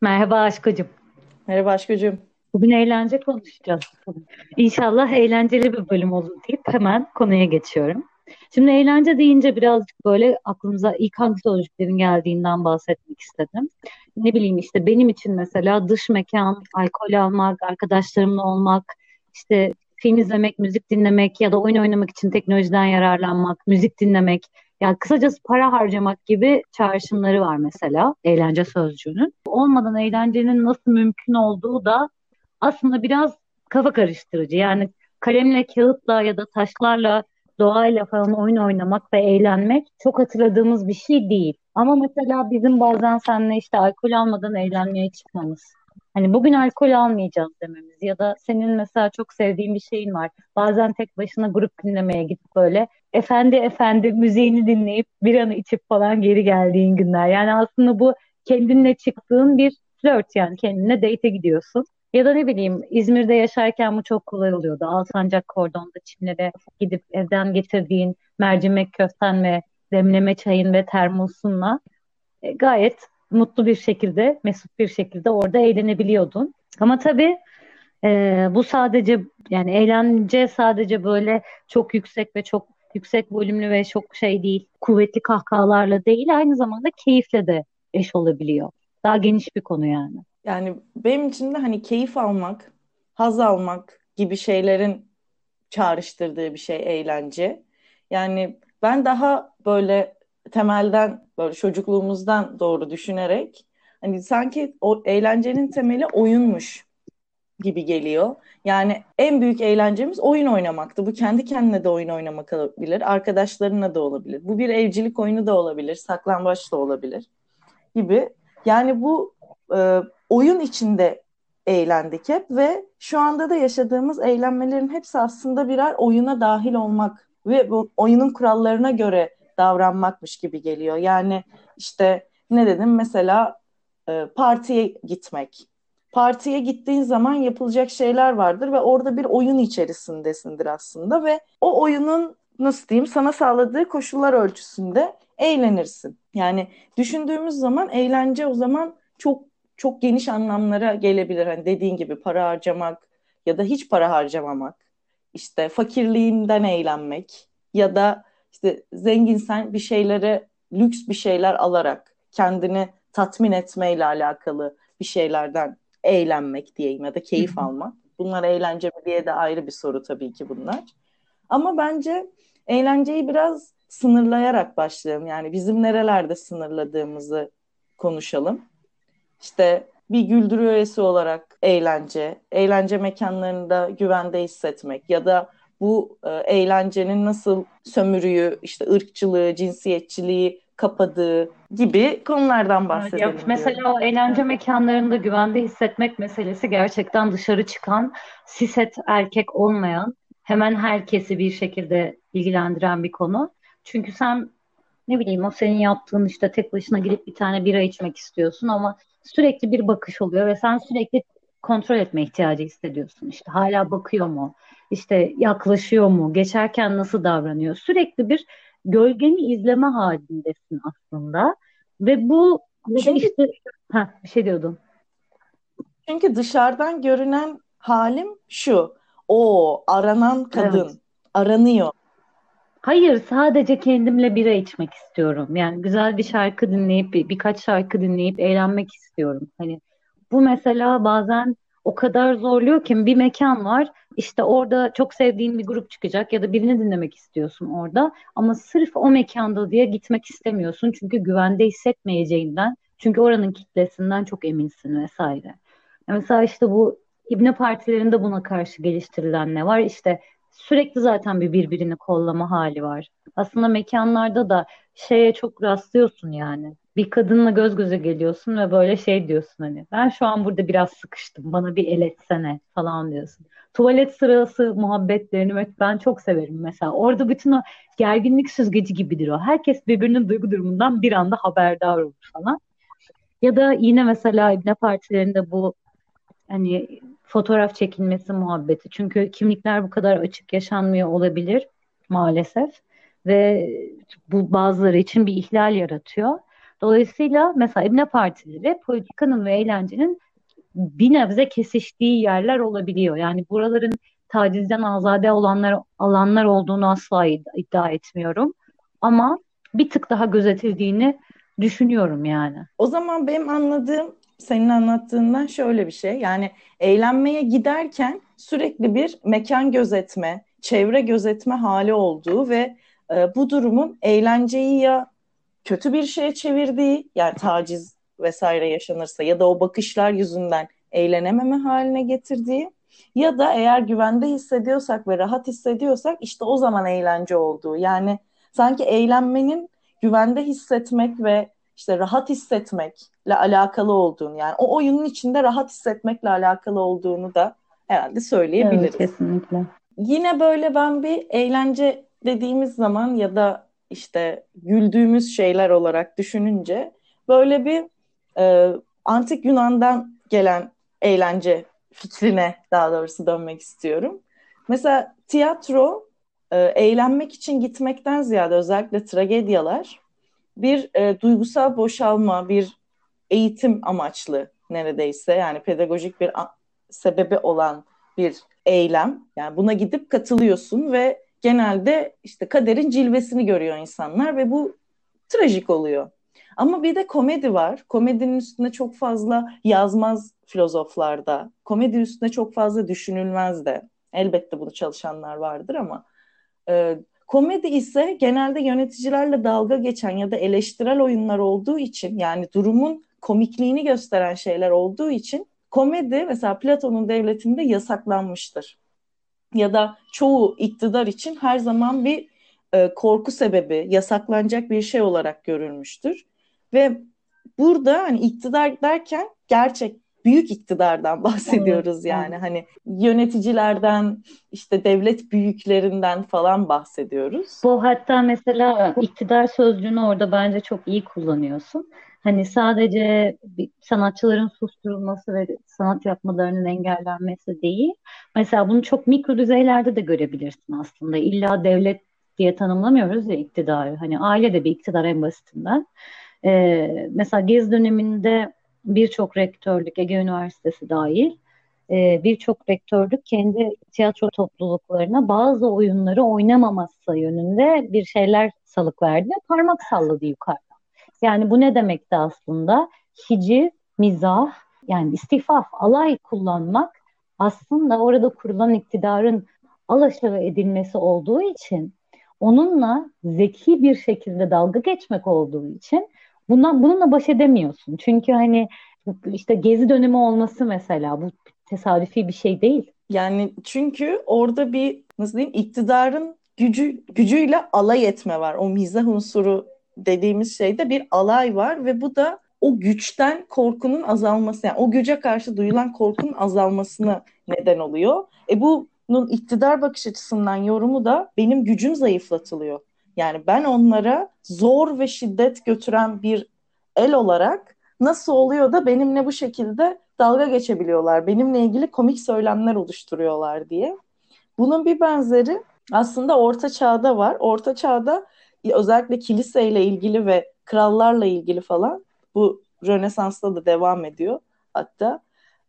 Merhaba aşkocum. Merhaba aşkocum. Bugün eğlence konuşacağız. İnşallah eğlenceli bir bölüm olur deyip hemen konuya geçiyorum. Şimdi eğlence deyince birazcık böyle aklımıza ilk hangi sözcüklerin geldiğinden bahsetmek istedim. Ne bileyim işte benim için mesela dış mekan, alkol almak, arkadaşlarımla olmak, işte film izlemek, müzik dinlemek ya da oyun oynamak için teknolojiden yararlanmak, müzik dinlemek. Yani kısacası para harcamak gibi çağrışımları var mesela eğlence sözcüğünün. Olmadan eğlencenin nasıl mümkün olduğu da aslında biraz kafa karıştırıcı. Yani kalemle, kağıtla ya da taşlarla, doğayla falan oyun oynamak ve eğlenmek çok hatırladığımız bir şey değil. Ama mesela bizim bazen seninle işte alkol almadan eğlenmeye çıkmamız. Hani bugün alkol almayacağız dememiz ya da senin mesela çok sevdiğin bir şeyin var. Bazen tek başına grup dinlemeye gidip böyle efendi efendi müziğini dinleyip bir anı içip falan geri geldiğin günler. Yani aslında bu kendinle çıktığın bir flört yani kendine date'e gidiyorsun. Ya da ne bileyim İzmir'de yaşarken bu çok kolay oluyordu. Alsancak kordonda Çimlere gidip evden getirdiğin mercimek köften ve demleme çayın ve termosunla e, gayet mutlu bir şekilde, mesut bir şekilde orada eğlenebiliyordun. Ama tabii e, bu sadece yani eğlence sadece böyle çok yüksek ve çok yüksek volümlü ve çok şey değil, kuvvetli kahkahalarla değil, aynı zamanda keyifle de eş olabiliyor. Daha geniş bir konu yani. Yani benim için de hani keyif almak, haz almak gibi şeylerin çağrıştırdığı bir şey eğlence. Yani ben daha böyle temelden böyle çocukluğumuzdan doğru düşünerek hani sanki o eğlencenin temeli oyunmuş gibi geliyor. Yani en büyük eğlencemiz oyun oynamaktı. Bu kendi kendine de oyun oynamak olabilir, arkadaşlarına da olabilir. Bu bir evcilik oyunu da olabilir, saklambaç da olabilir gibi. Yani bu oyun içinde eğlendik hep ve şu anda da yaşadığımız eğlenmelerin hepsi aslında birer oyuna dahil olmak ve bu oyunun kurallarına göre davranmakmış gibi geliyor. Yani işte ne dedim mesela e, partiye gitmek. Partiye gittiğin zaman yapılacak şeyler vardır ve orada bir oyun içerisindesindir aslında ve o oyunun nasıl diyeyim sana sağladığı koşullar ölçüsünde eğlenirsin. Yani düşündüğümüz zaman eğlence o zaman çok çok geniş anlamlara gelebilir. Hani dediğin gibi para harcamak ya da hiç para harcamamak. İşte fakirliğinden eğlenmek ya da işte zenginsen bir şeylere lüks bir şeyler alarak kendini tatmin etmeyle alakalı bir şeylerden eğlenmek diyeyim ya da keyif almak. Bunlar eğlence mi diye de ayrı bir soru tabii ki bunlar. Ama bence eğlenceyi biraz sınırlayarak başlayalım. Yani bizim nerelerde sınırladığımızı konuşalım. İşte bir güldürü üyesi olarak eğlence, eğlence mekanlarında güvende hissetmek ya da bu e, eğlencenin nasıl sömürüyü, işte ırkçılığı, cinsiyetçiliği kapadığı gibi konulardan bahsedelim. Ya, mesela o eğlence mekanlarında güvende hissetmek meselesi gerçekten dışarı çıkan, siset erkek olmayan, hemen herkesi bir şekilde ilgilendiren bir konu. Çünkü sen ne bileyim o senin yaptığın işte tek başına gidip bir tane bira içmek istiyorsun ama sürekli bir bakış oluyor ve sen sürekli kontrol etme ihtiyacı hissediyorsun. İşte hala bakıyor mu? İşte yaklaşıyor mu? Geçerken nasıl davranıyor? Sürekli bir gölgeni izleme halindesin aslında. Ve bu çünkü, işte ha bir şey diyordum. Çünkü dışarıdan görünen halim şu. O aranan kadın evet. aranıyor. Hayır, sadece kendimle bira içmek istiyorum. Yani güzel bir şarkı dinleyip, bir, birkaç şarkı dinleyip eğlenmek istiyorum. Hani bu mesela bazen o kadar zorluyor ki bir mekan var. İşte orada çok sevdiğin bir grup çıkacak ya da birini dinlemek istiyorsun orada. Ama sırf o mekanda diye gitmek istemiyorsun. Çünkü güvende hissetmeyeceğinden. Çünkü oranın kitlesinden çok eminsin vesaire. Mesela işte bu İbne partilerinde buna karşı geliştirilen ne var? İşte sürekli zaten bir birbirini kollama hali var. Aslında mekanlarda da şeye çok rastlıyorsun yani. bir kadınla göz göze geliyorsun ve böyle şey diyorsun hani ben şu an burada biraz sıkıştım bana bir el etsene falan diyorsun. Tuvalet sırası muhabbetlerini ben çok severim mesela. Orada bütün o gerginlik süzgeci gibidir o. Herkes birbirinin duygu durumundan bir anda haberdar olur falan. Ya da yine mesela İbne partilerinde bu hani fotoğraf çekilmesi muhabbeti. Çünkü kimlikler bu kadar açık yaşanmıyor olabilir maalesef ve bu bazıları için bir ihlal yaratıyor. Dolayısıyla mesela İbne partileri politikanın ve eğlencenin bir nebze kesiştiği yerler olabiliyor. Yani buraların tacizden azade olanlar alanlar olduğunu asla iddia etmiyorum. Ama bir tık daha gözetildiğini düşünüyorum yani. O zaman benim anladığım senin anlattığından şöyle bir şey. Yani eğlenmeye giderken sürekli bir mekan gözetme, çevre gözetme hali olduğu ve e, bu durumun eğlenceyi ya kötü bir şeye çevirdiği yani taciz vesaire yaşanırsa ya da o bakışlar yüzünden eğlenememe haline getirdiği ya da eğer güvende hissediyorsak ve rahat hissediyorsak işte o zaman eğlence olduğu. Yani sanki eğlenmenin güvende hissetmek ve işte rahat hissetmekle alakalı olduğunu yani o oyunun içinde rahat hissetmekle alakalı olduğunu da herhalde söyleyebiliriz. Evet, kesinlikle. Yine böyle ben bir eğlence dediğimiz zaman ya da işte güldüğümüz şeyler olarak düşününce böyle bir e, antik Yunan'dan gelen eğlence fikrine daha doğrusu dönmek istiyorum. Mesela tiyatro e, eğlenmek için gitmekten ziyade özellikle tragedyalar bir e, duygusal boşalma, bir eğitim amaçlı neredeyse yani pedagojik bir sebebi olan bir eylem. Yani buna gidip katılıyorsun ve genelde işte kaderin cilvesini görüyor insanlar ve bu trajik oluyor. Ama bir de komedi var. Komedinin üstüne çok fazla yazmaz filozoflarda. Komedi üstüne çok fazla düşünülmez de. Elbette bunu çalışanlar vardır ama e, komedi ise genelde yöneticilerle dalga geçen ya da eleştirel oyunlar olduğu için yani durumun komikliğini gösteren şeyler olduğu için komedi mesela Platon'un devletinde yasaklanmıştır. Ya da çoğu iktidar için her zaman bir e, korku sebebi, yasaklanacak bir şey olarak görülmüştür. Ve burada hani iktidar derken gerçek büyük iktidardan bahsediyoruz yani hani yöneticilerden işte devlet büyüklerinden falan bahsediyoruz. Bu hatta mesela iktidar sözcüğünü orada bence çok iyi kullanıyorsun. Hani sadece sanatçıların susturulması ve sanat yapmalarının engellenmesi değil. Mesela bunu çok mikro düzeylerde de görebilirsin aslında. İlla devlet diye tanımlamıyoruz ya iktidarı. Hani aile de bir iktidar en basitinden. Ee, mesela Gez döneminde birçok rektörlük, Ege Üniversitesi dahil e, birçok rektörlük kendi tiyatro topluluklarına bazı oyunları oynamaması yönünde bir şeyler salık verdi ve parmak salladı yukarıdan. Yani bu ne demekti aslında? Hiciv, mizah, yani istifaf, alay kullanmak aslında orada kurulan iktidarın alaşağı edilmesi olduğu için onunla zeki bir şekilde dalga geçmek olduğu için bundan bununla baş edemiyorsun. Çünkü hani işte gezi dönemi olması mesela bu tesadüfi bir şey değil. Yani çünkü orada bir nasıl diyeyim iktidarın gücü gücüyle alay etme var. O mizah unsuru dediğimiz şeyde bir alay var ve bu da o güçten korkunun azalması yani o güce karşı duyulan korkunun azalmasına neden oluyor. E bunun iktidar bakış açısından yorumu da benim gücüm zayıflatılıyor. Yani ben onlara zor ve şiddet götüren bir el olarak nasıl oluyor da benimle bu şekilde dalga geçebiliyorlar, benimle ilgili komik söylemler oluşturuyorlar diye. Bunun bir benzeri aslında Orta Çağ'da var. Orta Çağ'da özellikle kiliseyle ilgili ve krallarla ilgili falan bu Rönesans'ta da devam ediyor hatta.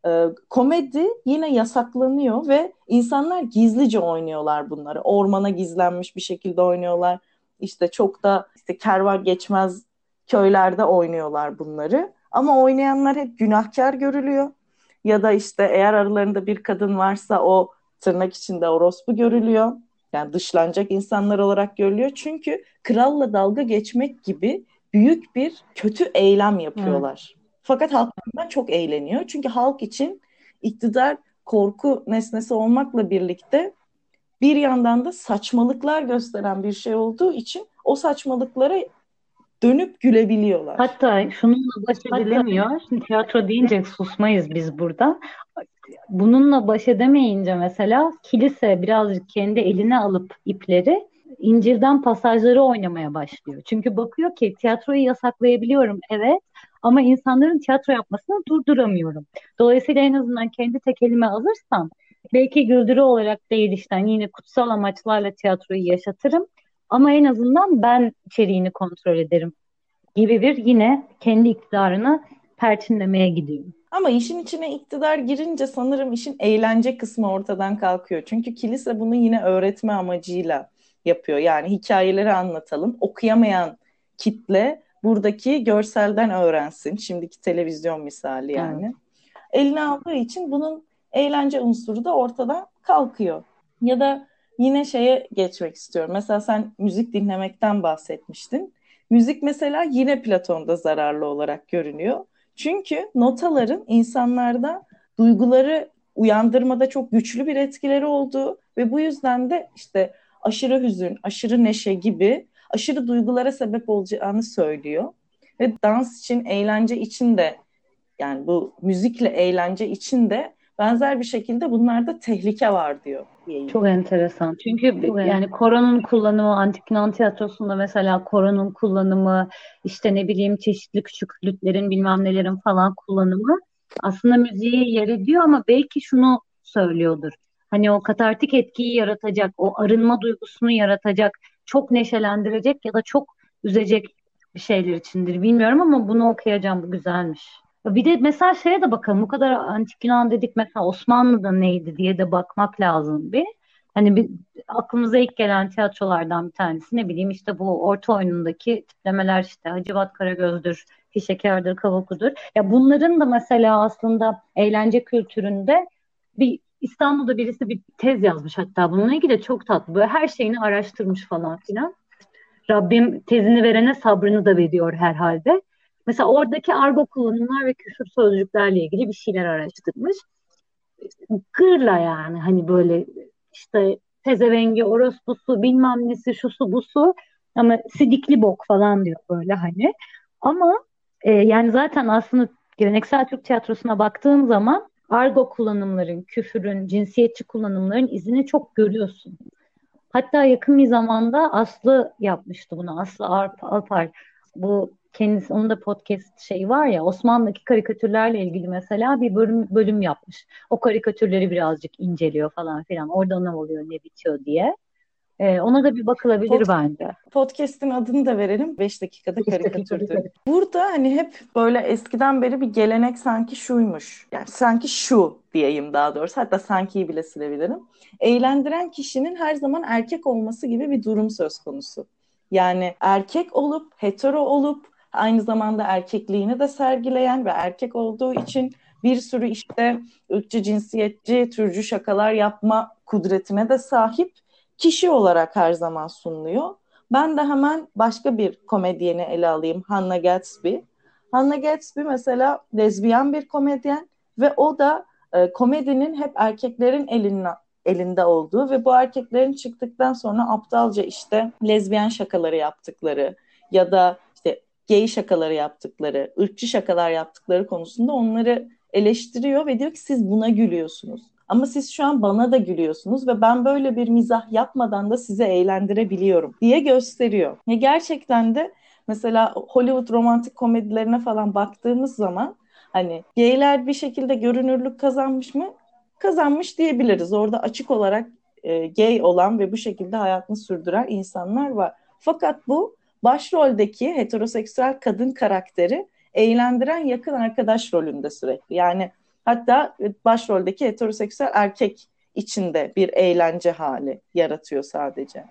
E, komedi yine yasaklanıyor ve insanlar gizlice oynuyorlar bunları. Ormana gizlenmiş bir şekilde oynuyorlar. İşte çok da işte kervan geçmez köylerde oynuyorlar bunları. Ama oynayanlar hep günahkar görülüyor. Ya da işte eğer aralarında bir kadın varsa o tırnak içinde orospu görülüyor. Yani dışlanacak insanlar olarak görülüyor. Çünkü kralla dalga geçmek gibi büyük bir kötü eylem yapıyorlar. Evet. Fakat halk bundan çok eğleniyor. Çünkü halk için iktidar korku nesnesi olmakla birlikte bir yandan da saçmalıklar gösteren bir şey olduğu için o saçmalıklara dönüp gülebiliyorlar. Hatta şununla baş edilemiyor. Şimdi tiyatro deyince susmayız biz burada. Bununla baş edemeyince mesela kilise birazcık kendi eline alıp ipleri İncil'den pasajları oynamaya başlıyor. Çünkü bakıyor ki tiyatroyu yasaklayabiliyorum evet ama insanların tiyatro yapmasını durduramıyorum. Dolayısıyla en azından kendi tekelime alırsam belki güldürü olarak değil işte yine kutsal amaçlarla tiyatroyu yaşatırım ama en azından ben içeriğini kontrol ederim gibi bir yine kendi iktidarını perçinlemeye gidiyor. Ama işin içine iktidar girince sanırım işin eğlence kısmı ortadan kalkıyor. Çünkü kilise bunu yine öğretme amacıyla yapıyor. Yani hikayeleri anlatalım. Okuyamayan kitle buradaki görselden öğrensin. Şimdiki televizyon misali yani. Evet. Eline aldığı için bunun eğlence unsuru da ortadan kalkıyor. Ya da yine şeye geçmek istiyorum. Mesela sen müzik dinlemekten bahsetmiştin. Müzik mesela yine Platon'da zararlı olarak görünüyor. Çünkü notaların insanlarda duyguları uyandırmada çok güçlü bir etkileri olduğu ve bu yüzden de işte aşırı hüzün, aşırı neşe gibi aşırı duygulara sebep olacağını söylüyor. Ve dans için, eğlence için de yani bu müzikle eğlence için de benzer bir şekilde bunlarda tehlike var diyor. Çok enteresan. Çünkü Çok yani koronun kullanımı antik Yunan tiyatrosunda mesela koronun kullanımı işte ne bileyim çeşitli küçük flütlerin bilmem nelerin falan kullanımı aslında müziği yer ediyor ama belki şunu söylüyordur. Hani o katartik etkiyi yaratacak, o arınma duygusunu yaratacak, çok neşelendirecek ya da çok üzecek bir şeyler içindir. Bilmiyorum ama bunu okuyacağım. Bu güzelmiş. Bir de mesela şeye de bakalım. Bu kadar antik Yunan dedik mesela Osmanlı'da neydi diye de bakmak lazım bir. Hani bir aklımıza ilk gelen tiyatrolardan bir tanesi ne bileyim işte bu orta oyunundaki tiplemeler işte Hacivat Karagöz'dür, Fişekar'dır, Kavaku'dur. Ya bunların da mesela aslında eğlence kültüründe bir İstanbul'da birisi bir tez yazmış hatta bununla ilgili çok tatlı. Böyle her şeyini araştırmış falan filan. Rabbim tezini verene sabrını da veriyor herhalde. Mesela oradaki argo kullanımlar ve küfür sözcüklerle ilgili bir şeyler araştırmış. Gırla yani hani böyle işte tezevengi, orospusu, bilmem nesi, şusu busu ama sidikli bok falan diyor böyle hani. Ama e, yani zaten aslında geleneksel Türk tiyatrosuna baktığım zaman argo kullanımların, küfürün, cinsiyetçi kullanımların izini çok görüyorsun. Hatta yakın bir zamanda Aslı yapmıştı bunu. Aslı Alpar. Bu kendisi onun da podcast şeyi var ya Osmanlı'daki karikatürlerle ilgili mesela bir bölüm bölüm yapmış. O karikatürleri birazcık inceliyor falan filan. Orada ne oluyor ne bitiyor diye. Ee, ona da bir bakılabilir Pod, bence. Podcast'in adını da verelim. 5 dakikada karikatürdü. Burada hani hep böyle eskiden beri bir gelenek sanki şuymuş. Yani sanki şu diyeyim daha doğrusu. Hatta sankiyi bile silebilirim. Eğlendiren kişinin her zaman erkek olması gibi bir durum söz konusu. Yani erkek olup, hetero olup, aynı zamanda erkekliğini de sergileyen ve erkek olduğu için bir sürü işte ırkçı, cinsiyetçi, türcü şakalar yapma kudretine de sahip kişi olarak her zaman sunuluyor. Ben de hemen başka bir komedyeni ele alayım. Hannah Gatsby. Hannah Gatsby mesela lezbiyen bir komedyen ve o da e, komedinin hep erkeklerin elinde elinde olduğu ve bu erkeklerin çıktıktan sonra aptalca işte lezbiyen şakaları yaptıkları ya da gay şakaları yaptıkları, ırkçı şakalar yaptıkları konusunda onları eleştiriyor ve diyor ki siz buna gülüyorsunuz. Ama siz şu an bana da gülüyorsunuz ve ben böyle bir mizah yapmadan da sizi eğlendirebiliyorum diye gösteriyor. Ve gerçekten de mesela Hollywood romantik komedilerine falan baktığımız zaman hani gayler bir şekilde görünürlük kazanmış mı? Kazanmış diyebiliriz. Orada açık olarak e, gay olan ve bu şekilde hayatını sürdüren insanlar var. Fakat bu başroldeki heteroseksüel kadın karakteri eğlendiren yakın arkadaş rolünde sürekli. Yani Hatta başroldeki heteroseksüel erkek içinde bir eğlence hali yaratıyor sadece.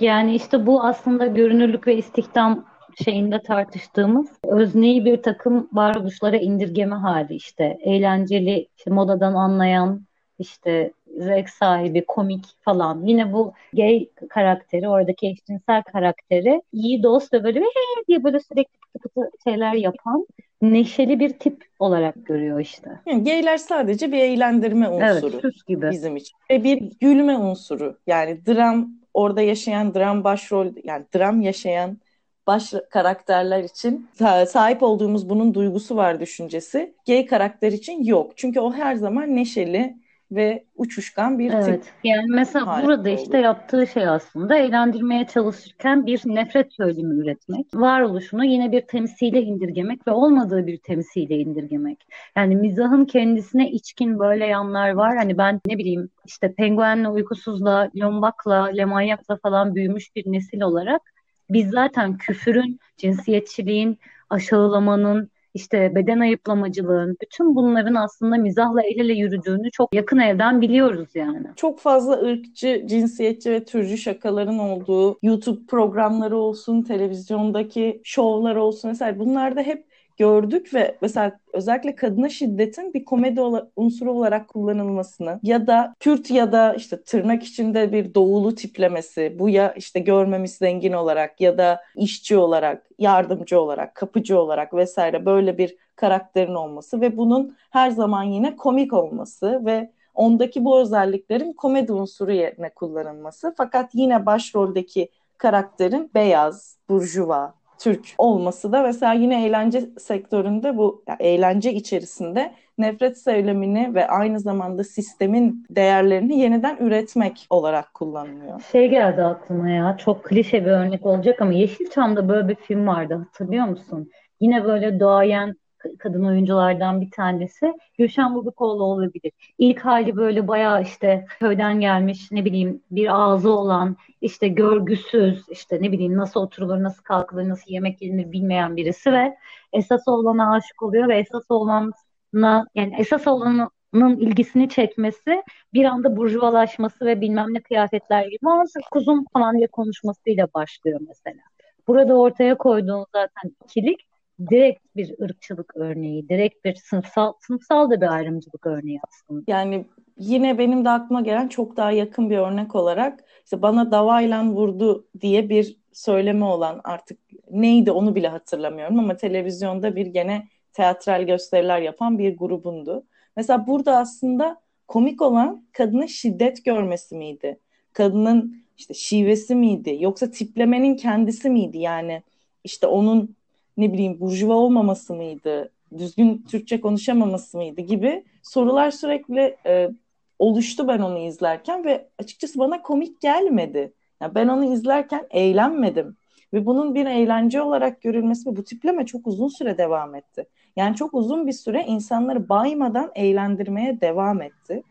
Yani işte bu aslında görünürlük ve istihdam şeyinde tartıştığımız özneyi bir takım varoluşlara indirgeme hali işte eğlenceli işte modadan anlayan işte zevk sahibi, komik falan. Yine bu gay karakteri, oradaki eşcinsel karakteri iyi dost ve böyle hey diye böyle sürekli pıtı pıtı şeyler yapan neşeli bir tip olarak görüyor işte. Yani gayler sadece bir eğlendirme unsuru evet, gibi. bizim için. Ve bir gülme unsuru. Yani dram orada yaşayan dram başrol yani dram yaşayan baş karakterler için sahip olduğumuz bunun duygusu var düşüncesi. Gay karakter için yok. Çünkü o her zaman neşeli, ve uçuşkan bir evet. tip. Yani mesela burada işte yaptığı şey aslında eğlendirmeye çalışırken bir nefret söylemi üretmek. Varoluşunu yine bir temsile indirgemek ve olmadığı bir temsile indirgemek. Yani mizahın kendisine içkin böyle yanlar var. Hani ben ne bileyim işte penguenle, uykusuzla, lombakla, lemanyakla falan büyümüş bir nesil olarak biz zaten küfürün, cinsiyetçiliğin, aşağılamanın, işte beden ayıplamacılığın, bütün bunların aslında mizahla el ele yürüdüğünü çok yakın evden biliyoruz yani. Çok fazla ırkçı, cinsiyetçi ve türcü şakaların olduğu YouTube programları olsun, televizyondaki şovlar olsun mesela bunlarda hep gördük ve mesela özellikle kadına şiddetin bir komedi unsuru olarak kullanılmasını ya da Kürt ya da işte tırnak içinde bir doğulu tiplemesi bu ya işte görmemiş zengin olarak ya da işçi olarak, yardımcı olarak, kapıcı olarak vesaire böyle bir karakterin olması ve bunun her zaman yine komik olması ve ondaki bu özelliklerin komedi unsuru yerine kullanılması. Fakat yine başroldeki karakterin beyaz, burjuva, Türk olması da mesela yine eğlence sektöründe bu yani eğlence içerisinde nefret söylemini ve aynı zamanda sistemin değerlerini yeniden üretmek olarak kullanılıyor. Şey geldi aklıma ya çok klişe bir örnek olacak ama Yeşilçam'da böyle bir film vardı hatırlıyor musun? Yine böyle doğayan kadın oyunculardan bir tanesi. Gülşen Bubikoğlu olabilir. İlk hali böyle bayağı işte köyden gelmiş ne bileyim bir ağzı olan işte görgüsüz işte ne bileyim nasıl oturulur nasıl kalkılır nasıl yemek yenir bilmeyen birisi ve esas olana aşık oluyor ve esas olana yani esas olanın ilgisini çekmesi bir anda burjuvalaşması ve bilmem ne kıyafetler gibi ama kuzum falan diye konuşmasıyla başlıyor mesela. Burada ortaya koyduğun zaten ikilik direkt bir ırkçılık örneği, direkt bir sınıfsal, sınıfsal da bir ayrımcılık örneği aslında. Yani yine benim de aklıma gelen çok daha yakın bir örnek olarak işte bana davayla vurdu diye bir söyleme olan artık neydi onu bile hatırlamıyorum ama televizyonda bir gene teatral gösteriler yapan bir grubundu. Mesela burada aslında komik olan kadının şiddet görmesi miydi? Kadının işte şivesi miydi? Yoksa tiplemenin kendisi miydi? Yani işte onun ne bileyim burjuva olmaması mıydı, düzgün Türkçe konuşamaması mıydı gibi sorular sürekli e, oluştu ben onu izlerken ve açıkçası bana komik gelmedi. Yani ben onu izlerken eğlenmedim ve bunun bir eğlence olarak görülmesi ve bu tipleme çok uzun süre devam etti. Yani çok uzun bir süre insanları baymadan eğlendirmeye devam etti.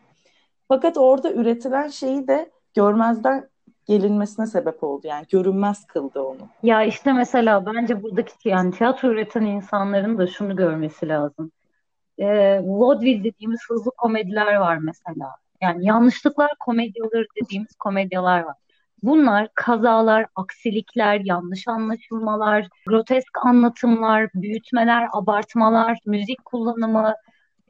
Fakat orada üretilen şeyi de görmezden gelinmesine sebep oldu. Yani görünmez kıldı onu. Ya işte mesela bence buradaki yani tiyatro üreten insanların da şunu görmesi lazım. E, vaudeville dediğimiz hızlı komediler var mesela. Yani yanlışlıklar komedyaları dediğimiz komedyalar var. Bunlar kazalar, aksilikler, yanlış anlaşılmalar, grotesk anlatımlar, büyütmeler, abartmalar, müzik kullanımı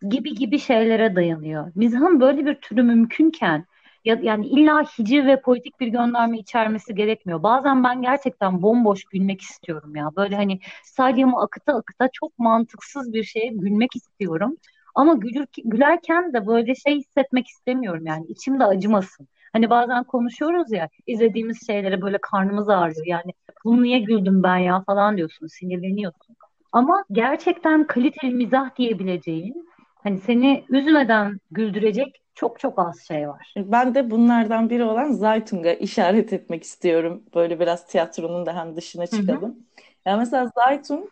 gibi gibi şeylere dayanıyor. Mizahın böyle bir türü mümkünken ya, yani illa hiciv ve politik bir gönderme içermesi gerekmiyor. Bazen ben gerçekten bomboş gülmek istiyorum ya. Böyle hani salyamı akıta akıta çok mantıksız bir şeye gülmek istiyorum. Ama gülür, gülerken de böyle şey hissetmek istemiyorum yani içimde acımasın. Hani bazen konuşuyoruz ya izlediğimiz şeylere böyle karnımız ağrıyor. Yani bunu niye güldüm ben ya falan diyorsun sinirleniyorsun. Ama gerçekten kaliteli mizah diyebileceğin hani seni üzmeden güldürecek çok çok az şey var. Ben de bunlardan biri olan Zaytung'a işaret etmek istiyorum. Böyle biraz tiyatronun da hem dışına çıkalım. Hı hı. Yani mesela Zaytung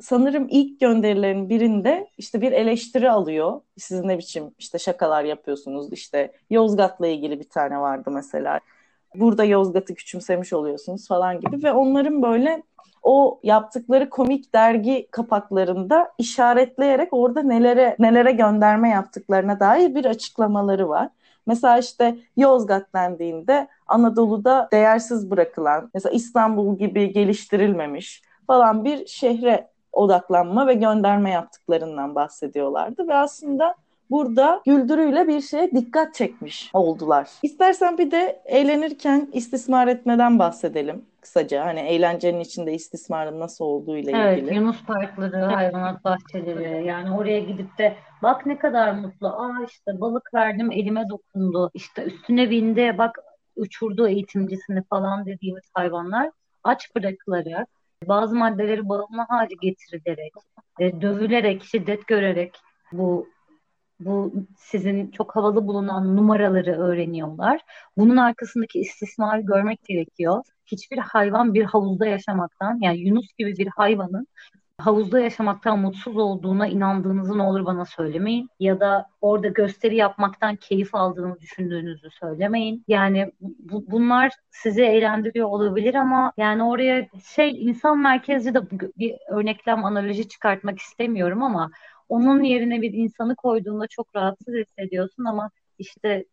sanırım ilk gönderilerin birinde işte bir eleştiri alıyor. Siz ne biçim işte şakalar yapıyorsunuz. İşte Yozgat'la ilgili bir tane vardı mesela. Burada Yozgat'ı küçümsemiş oluyorsunuz falan gibi ve onların böyle o yaptıkları komik dergi kapaklarında işaretleyerek orada nelere nelere gönderme yaptıklarına dair bir açıklamaları var. Mesela işte Yozgat dendiğinde Anadolu'da değersiz bırakılan, mesela İstanbul gibi geliştirilmemiş falan bir şehre odaklanma ve gönderme yaptıklarından bahsediyorlardı ve aslında burada güldürüyle bir şeye dikkat çekmiş oldular. İstersen bir de eğlenirken istismar etmeden bahsedelim kısaca. Hani eğlencenin içinde istismarın nasıl olduğu ile evet, ilgili. Evet, Yunus parkları, hayvanat bahçeleri. Yani oraya gidip de bak ne kadar mutlu. Aa işte balık verdim elime dokundu. İşte üstüne bindi bak uçurdu eğitimcisini falan dediğimiz hayvanlar aç bırakılarak bazı maddeleri bağımlı hale getirilerek, e, dövülerek, şiddet görerek bu bu sizin çok havalı bulunan numaraları öğreniyorlar. Bunun arkasındaki istismarı görmek gerekiyor. Hiçbir hayvan bir havuzda yaşamaktan, yani Yunus gibi bir hayvanın havuzda yaşamaktan mutsuz olduğuna inandığınızı ne olur bana söylemeyin. Ya da orada gösteri yapmaktan keyif aldığını düşündüğünüzü söylemeyin. Yani bu, bunlar sizi eğlendiriyor olabilir ama yani oraya şey insan merkezli de bir örneklem analoji çıkartmak istemiyorum ama onun yerine bir insanı koyduğunda çok rahatsız hissediyorsun ama işte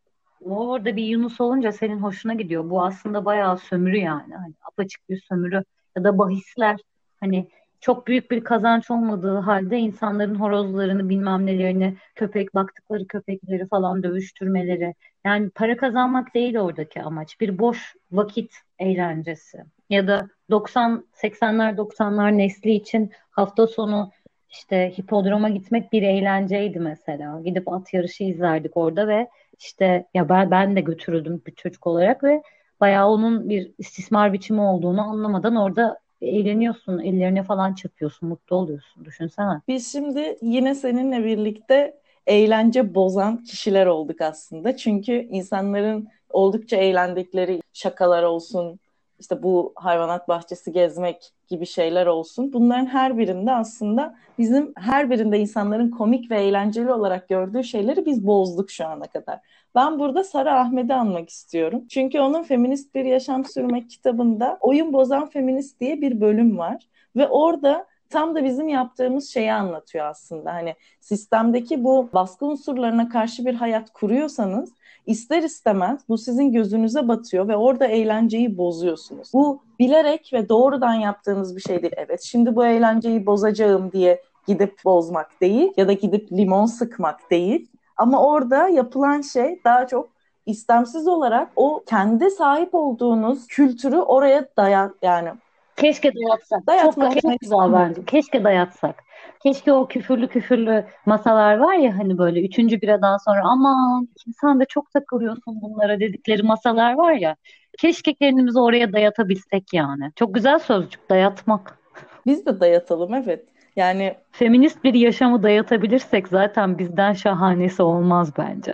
orada bir Yunus olunca senin hoşuna gidiyor. Bu aslında bayağı sömürü yani. Hani apaçık bir sömürü ya da bahisler hani çok büyük bir kazanç olmadığı halde insanların horozlarını bilmem nelerini köpek baktıkları köpekleri falan dövüştürmeleri yani para kazanmak değil oradaki amaç bir boş vakit eğlencesi ya da 90 80'ler 90'lar nesli için hafta sonu işte hipodroma gitmek bir eğlenceydi mesela. Gidip at yarışı izlerdik orada ve işte ya ben ben de götürüldüm bir çocuk olarak ve bayağı onun bir istismar biçimi olduğunu anlamadan orada eğleniyorsun, ellerine falan çırpıyorsun, mutlu oluyorsun. Düşünsene. Biz şimdi yine seninle birlikte eğlence bozan kişiler olduk aslında. Çünkü insanların oldukça eğlendikleri şakalar olsun, işte bu hayvanat bahçesi gezmek gibi şeyler olsun. Bunların her birinde aslında bizim her birinde insanların komik ve eğlenceli olarak gördüğü şeyleri biz bozduk şu ana kadar. Ben burada Sara Ahmet'i anmak istiyorum. Çünkü onun Feminist Bir Yaşam Sürmek kitabında Oyun Bozan Feminist diye bir bölüm var. Ve orada tam da bizim yaptığımız şeyi anlatıyor aslında. Hani sistemdeki bu baskı unsurlarına karşı bir hayat kuruyorsanız ister istemez bu sizin gözünüze batıyor ve orada eğlenceyi bozuyorsunuz. Bu bilerek ve doğrudan yaptığınız bir şey değil. Evet şimdi bu eğlenceyi bozacağım diye gidip bozmak değil ya da gidip limon sıkmak değil. Ama orada yapılan şey daha çok istemsiz olarak o kendi sahip olduğunuz kültürü oraya dayan yani Keşke dayatsak. Dayatmak çok, çok güzel bence. Keşke dayatsak. Keşke o küfürlü küfürlü masalar var ya hani böyle üçüncü biradan sonra aman sen de çok takılıyorsun bunlara dedikleri masalar var ya. Keşke kendimizi oraya dayatabilsek yani. Çok güzel sözcük dayatmak. Biz de dayatalım evet. Yani feminist bir yaşamı dayatabilirsek zaten bizden şahanesi olmaz bence.